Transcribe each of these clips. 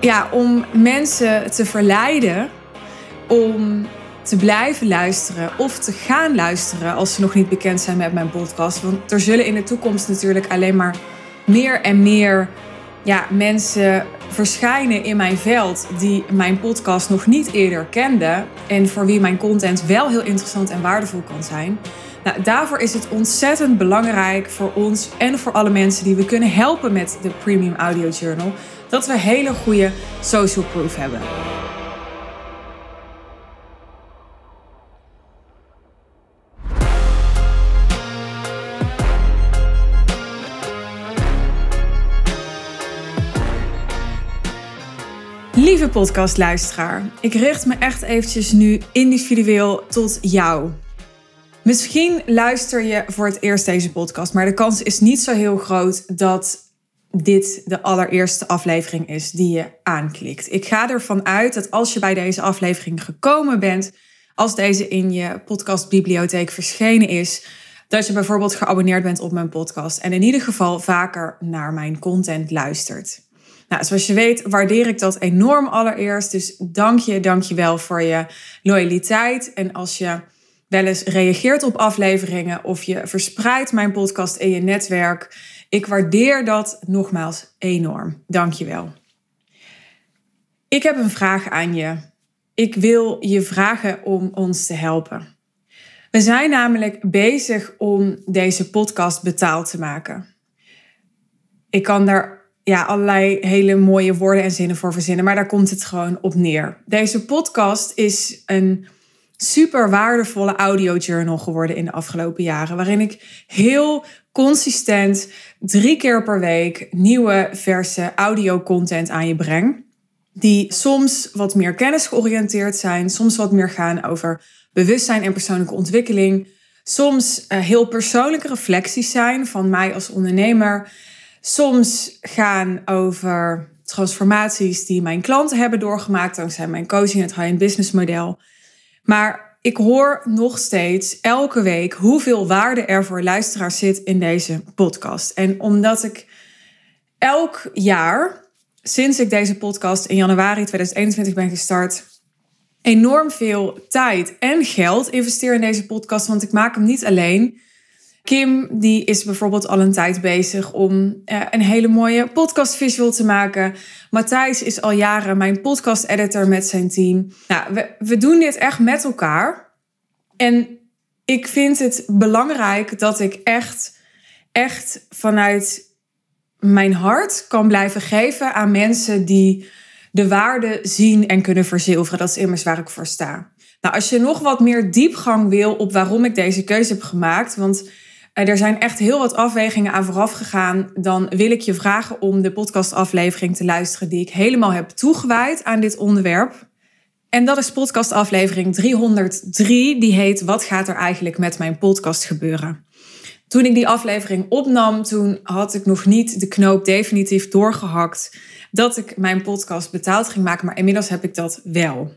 ja, om mensen te verleiden om te blijven luisteren of te gaan luisteren als ze nog niet bekend zijn met mijn podcast. Want er zullen in de toekomst natuurlijk alleen maar meer en meer ja, mensen verschijnen in mijn veld die mijn podcast nog niet eerder kenden en voor wie mijn content wel heel interessant en waardevol kan zijn. Nou, daarvoor is het ontzettend belangrijk voor ons en voor alle mensen die we kunnen helpen met de Premium Audio Journal, dat we hele goede social proof hebben. Lieve podcastluisteraar, ik richt me echt eventjes nu individueel tot jou. Misschien luister je voor het eerst deze podcast, maar de kans is niet zo heel groot dat dit de allereerste aflevering is die je aanklikt. Ik ga ervan uit dat als je bij deze aflevering gekomen bent, als deze in je podcastbibliotheek verschenen is, dat je bijvoorbeeld geabonneerd bent op mijn podcast en in ieder geval vaker naar mijn content luistert. Nou, zoals je weet waardeer ik dat enorm allereerst. Dus dank je, dank je wel voor je loyaliteit. En als je wel eens reageert op afleveringen of je verspreidt mijn podcast in je netwerk. Ik waardeer dat nogmaals enorm. Dank je wel. Ik heb een vraag aan je. Ik wil je vragen om ons te helpen. We zijn namelijk bezig om deze podcast betaald te maken. Ik kan daar ja, allerlei hele mooie woorden en zinnen voor verzinnen. Maar daar komt het gewoon op neer. Deze podcast is een super waardevolle audio journal geworden in de afgelopen jaren. Waarin ik heel consistent drie keer per week nieuwe verse audio content aan je breng. Die soms wat meer kennisgeoriënteerd zijn, soms wat meer gaan over bewustzijn en persoonlijke ontwikkeling. Soms uh, heel persoonlijke reflecties zijn van mij als ondernemer soms gaan over transformaties die mijn klanten hebben doorgemaakt dankzij mijn coaching, het high-end business model. Maar ik hoor nog steeds elke week hoeveel waarde er voor luisteraars zit in deze podcast. En omdat ik elk jaar, sinds ik deze podcast in januari 2021 ben gestart, enorm veel tijd en geld investeer in deze podcast. Want ik maak hem niet alleen. Kim die is bijvoorbeeld al een tijd bezig om uh, een hele mooie podcast visual te maken. Matthijs is al jaren mijn podcast editor met zijn team. Nou, we, we doen dit echt met elkaar. En ik vind het belangrijk dat ik echt, echt vanuit mijn hart kan blijven geven aan mensen die de waarde zien en kunnen verzilveren. Dat is immers waar ik voor sta. Nou, als je nog wat meer diepgang wil op waarom ik deze keuze heb gemaakt, want er zijn echt heel wat afwegingen aan vooraf gegaan. Dan wil ik je vragen om de podcastaflevering te luisteren die ik helemaal heb toegewijd aan dit onderwerp. En dat is podcastaflevering 303. Die heet Wat gaat er eigenlijk met mijn podcast gebeuren? Toen ik die aflevering opnam, toen had ik nog niet de knoop definitief doorgehakt dat ik mijn podcast betaald ging maken, maar inmiddels heb ik dat wel.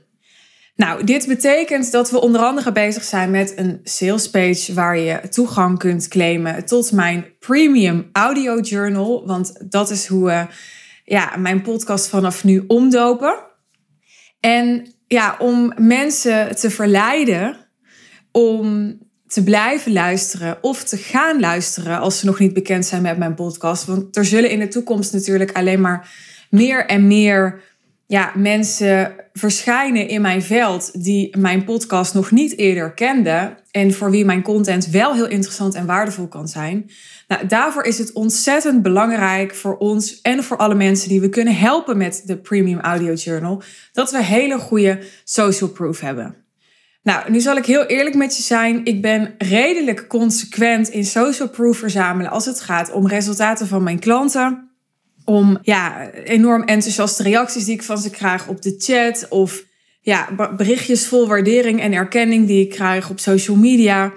Nou, dit betekent dat we onder andere bezig zijn met een sales page waar je toegang kunt claimen tot mijn premium audio journal. Want dat is hoe we ja, mijn podcast vanaf nu omdopen. En ja, om mensen te verleiden om te blijven luisteren of te gaan luisteren als ze nog niet bekend zijn met mijn podcast. Want er zullen in de toekomst natuurlijk alleen maar meer en meer ja, mensen verschijnen in mijn veld die mijn podcast nog niet eerder kenden en voor wie mijn content wel heel interessant en waardevol kan zijn. Nou, daarvoor is het ontzettend belangrijk voor ons en voor alle mensen die we kunnen helpen met de Premium Audio Journal, dat we hele goede social proof hebben. Nou, nu zal ik heel eerlijk met je zijn. Ik ben redelijk consequent in social proof verzamelen als het gaat om resultaten van mijn klanten om ja, enorm enthousiaste reacties die ik van ze krijg op de chat. Of ja, berichtjes vol waardering en erkenning die ik krijg op social media.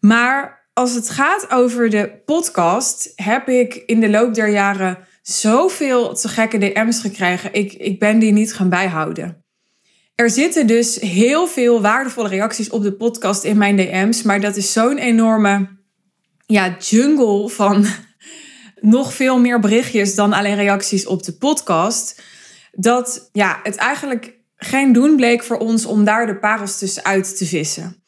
Maar als het gaat over de podcast, heb ik in de loop der jaren zoveel te gekke DM's gekregen. Ik, ik ben die niet gaan bijhouden. Er zitten dus heel veel waardevolle reacties op de podcast in mijn DM's. Maar dat is zo'n enorme ja, jungle van nog veel meer berichtjes dan alleen reacties op de podcast. dat ja, het eigenlijk geen doen bleek voor ons om daar de parels tussenuit te vissen.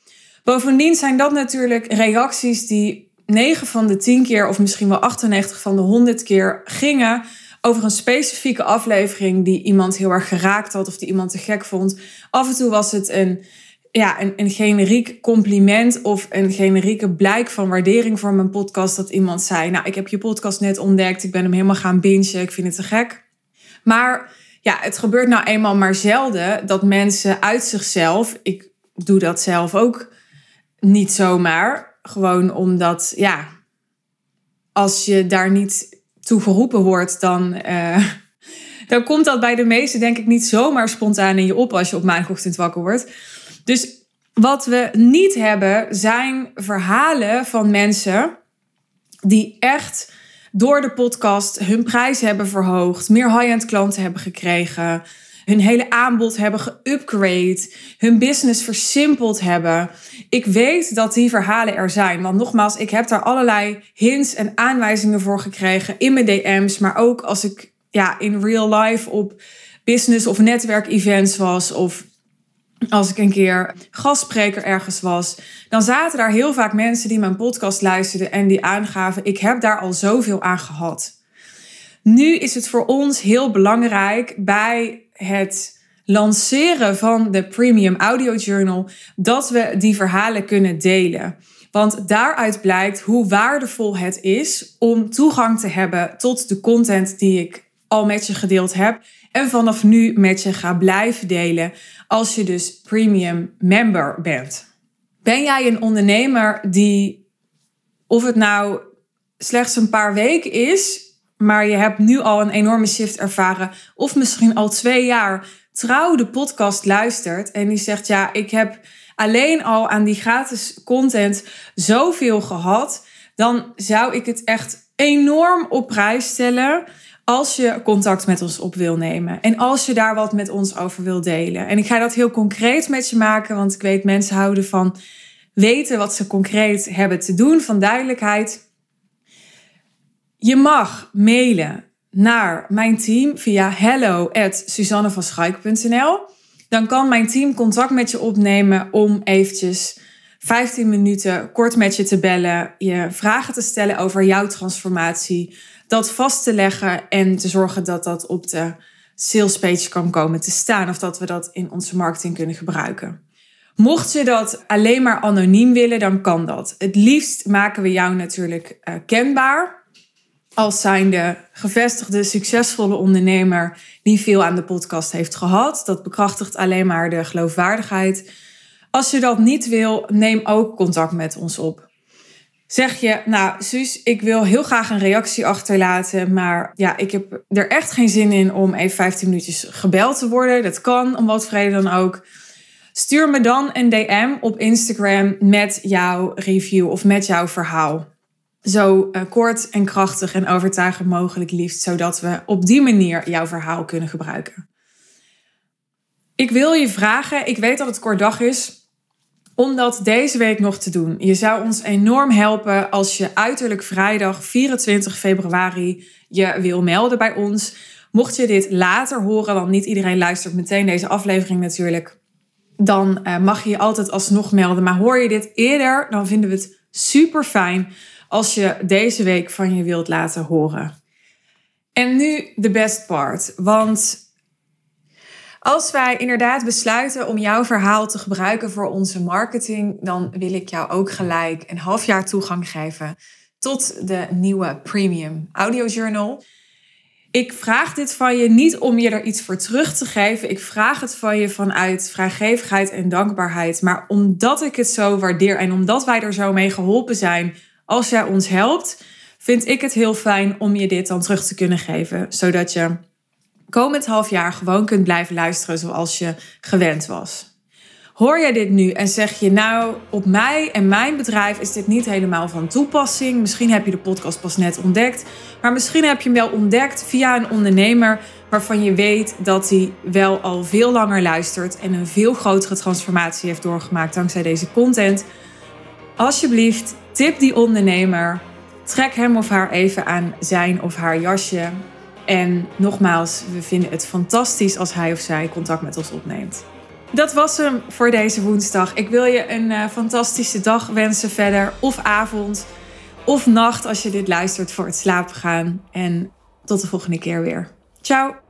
Bovendien zijn dat natuurlijk reacties die 9 van de 10 keer, of misschien wel 98 van de 100 keer, gingen over een specifieke aflevering die iemand heel erg geraakt had of die iemand te gek vond. Af en toe was het een, ja, een, een generiek compliment of een generieke blijk van waardering voor mijn podcast. Dat iemand zei: Nou, ik heb je podcast net ontdekt, ik ben hem helemaal gaan bingen, ik vind het te gek. Maar ja, het gebeurt nou eenmaal maar zelden dat mensen uit zichzelf, ik doe dat zelf ook niet zomaar, gewoon omdat, ja, als je daar niet toe geroepen wordt, dan, uh, dan komt dat bij de meesten denk ik niet zomaar spontaan in je op als je op maandagochtend wakker wordt. Dus wat we niet hebben zijn verhalen van mensen die echt door de podcast hun prijs hebben verhoogd, meer high-end klanten hebben gekregen, hun hele aanbod hebben geupgrade, hun business versimpeld hebben. Ik weet dat die verhalen er zijn. Want nogmaals, ik heb daar allerlei hints en aanwijzingen voor gekregen in mijn DM's. Maar ook als ik ja, in real life op business of netwerk events was. Of als ik een keer gastspreker ergens was. Dan zaten daar heel vaak mensen die mijn podcast luisterden en die aangaven: Ik heb daar al zoveel aan gehad. Nu is het voor ons heel belangrijk bij het lanceren van de Premium Audio Journal dat we die verhalen kunnen delen. Want daaruit blijkt hoe waardevol het is om toegang te hebben tot de content die ik al met je gedeeld heb. En vanaf nu met je ga blijven delen als je dus premium member bent. Ben jij een ondernemer die, of het nou slechts een paar weken is, maar je hebt nu al een enorme shift ervaren, of misschien al twee jaar trouw de podcast luistert en die zegt: Ja, ik heb alleen al aan die gratis content zoveel gehad, dan zou ik het echt enorm op prijs stellen als je contact met ons op wil nemen en als je daar wat met ons over wil delen. En ik ga dat heel concreet met je maken, want ik weet mensen houden van weten wat ze concreet hebben te doen, van duidelijkheid. Je mag mailen naar mijn team via hello@suzannevanschuik.nl. Dan kan mijn team contact met je opnemen om eventjes 15 minuten kort met je te bellen, je vragen te stellen over jouw transformatie, dat vast te leggen en te zorgen dat dat op de salespage kan komen te staan of dat we dat in onze marketing kunnen gebruiken. Mocht je dat alleen maar anoniem willen, dan kan dat. Het liefst maken we jou natuurlijk uh, kenbaar als zijnde gevestigde, succesvolle ondernemer die veel aan de podcast heeft gehad. Dat bekrachtigt alleen maar de geloofwaardigheid. Als je dat niet wil, neem ook contact met ons op. Zeg je, nou, Suus, ik wil heel graag een reactie achterlaten, maar ja, ik heb er echt geen zin in om even 15 minuutjes gebeld te worden. Dat kan, om wat vrede dan ook. Stuur me dan een DM op Instagram met jouw review of met jouw verhaal zo uh, kort en krachtig en overtuigend mogelijk liefst, zodat we op die manier jouw verhaal kunnen gebruiken. Ik wil je vragen, ik weet dat het kort dag is, om dat deze week nog te doen. Je zou ons enorm helpen als je uiterlijk vrijdag 24 februari je wil melden bij ons. Mocht je dit later horen, want niet iedereen luistert meteen deze aflevering natuurlijk, dan uh, mag je je altijd alsnog melden. Maar hoor je dit eerder, dan vinden we het super fijn als je deze week van je wilt laten horen. En nu de best part. Want als wij inderdaad besluiten om jouw verhaal te gebruiken voor onze marketing, dan wil ik jou ook gelijk een half jaar toegang geven tot de nieuwe Premium Audio Journal. Ik vraag dit van je niet om je er iets voor terug te geven. Ik vraag het van je vanuit vrijgevigheid en dankbaarheid. Maar omdat ik het zo waardeer en omdat wij er zo mee geholpen zijn als jij ons helpt, vind ik het heel fijn om je dit dan terug te kunnen geven. Zodat je komend half jaar gewoon kunt blijven luisteren zoals je gewend was. Hoor jij dit nu en zeg je nou, op mij en mijn bedrijf is dit niet helemaal van toepassing. Misschien heb je de podcast pas net ontdekt, maar misschien heb je hem wel ontdekt via een ondernemer waarvan je weet dat hij wel al veel langer luistert en een veel grotere transformatie heeft doorgemaakt dankzij deze content. Alsjeblieft, tip die ondernemer. Trek hem of haar even aan zijn of haar jasje. En nogmaals, we vinden het fantastisch als hij of zij contact met ons opneemt. Dat was hem voor deze woensdag. Ik wil je een uh, fantastische dag wensen verder, of avond, of nacht als je dit luistert voor het slapen gaan. En tot de volgende keer weer. Ciao!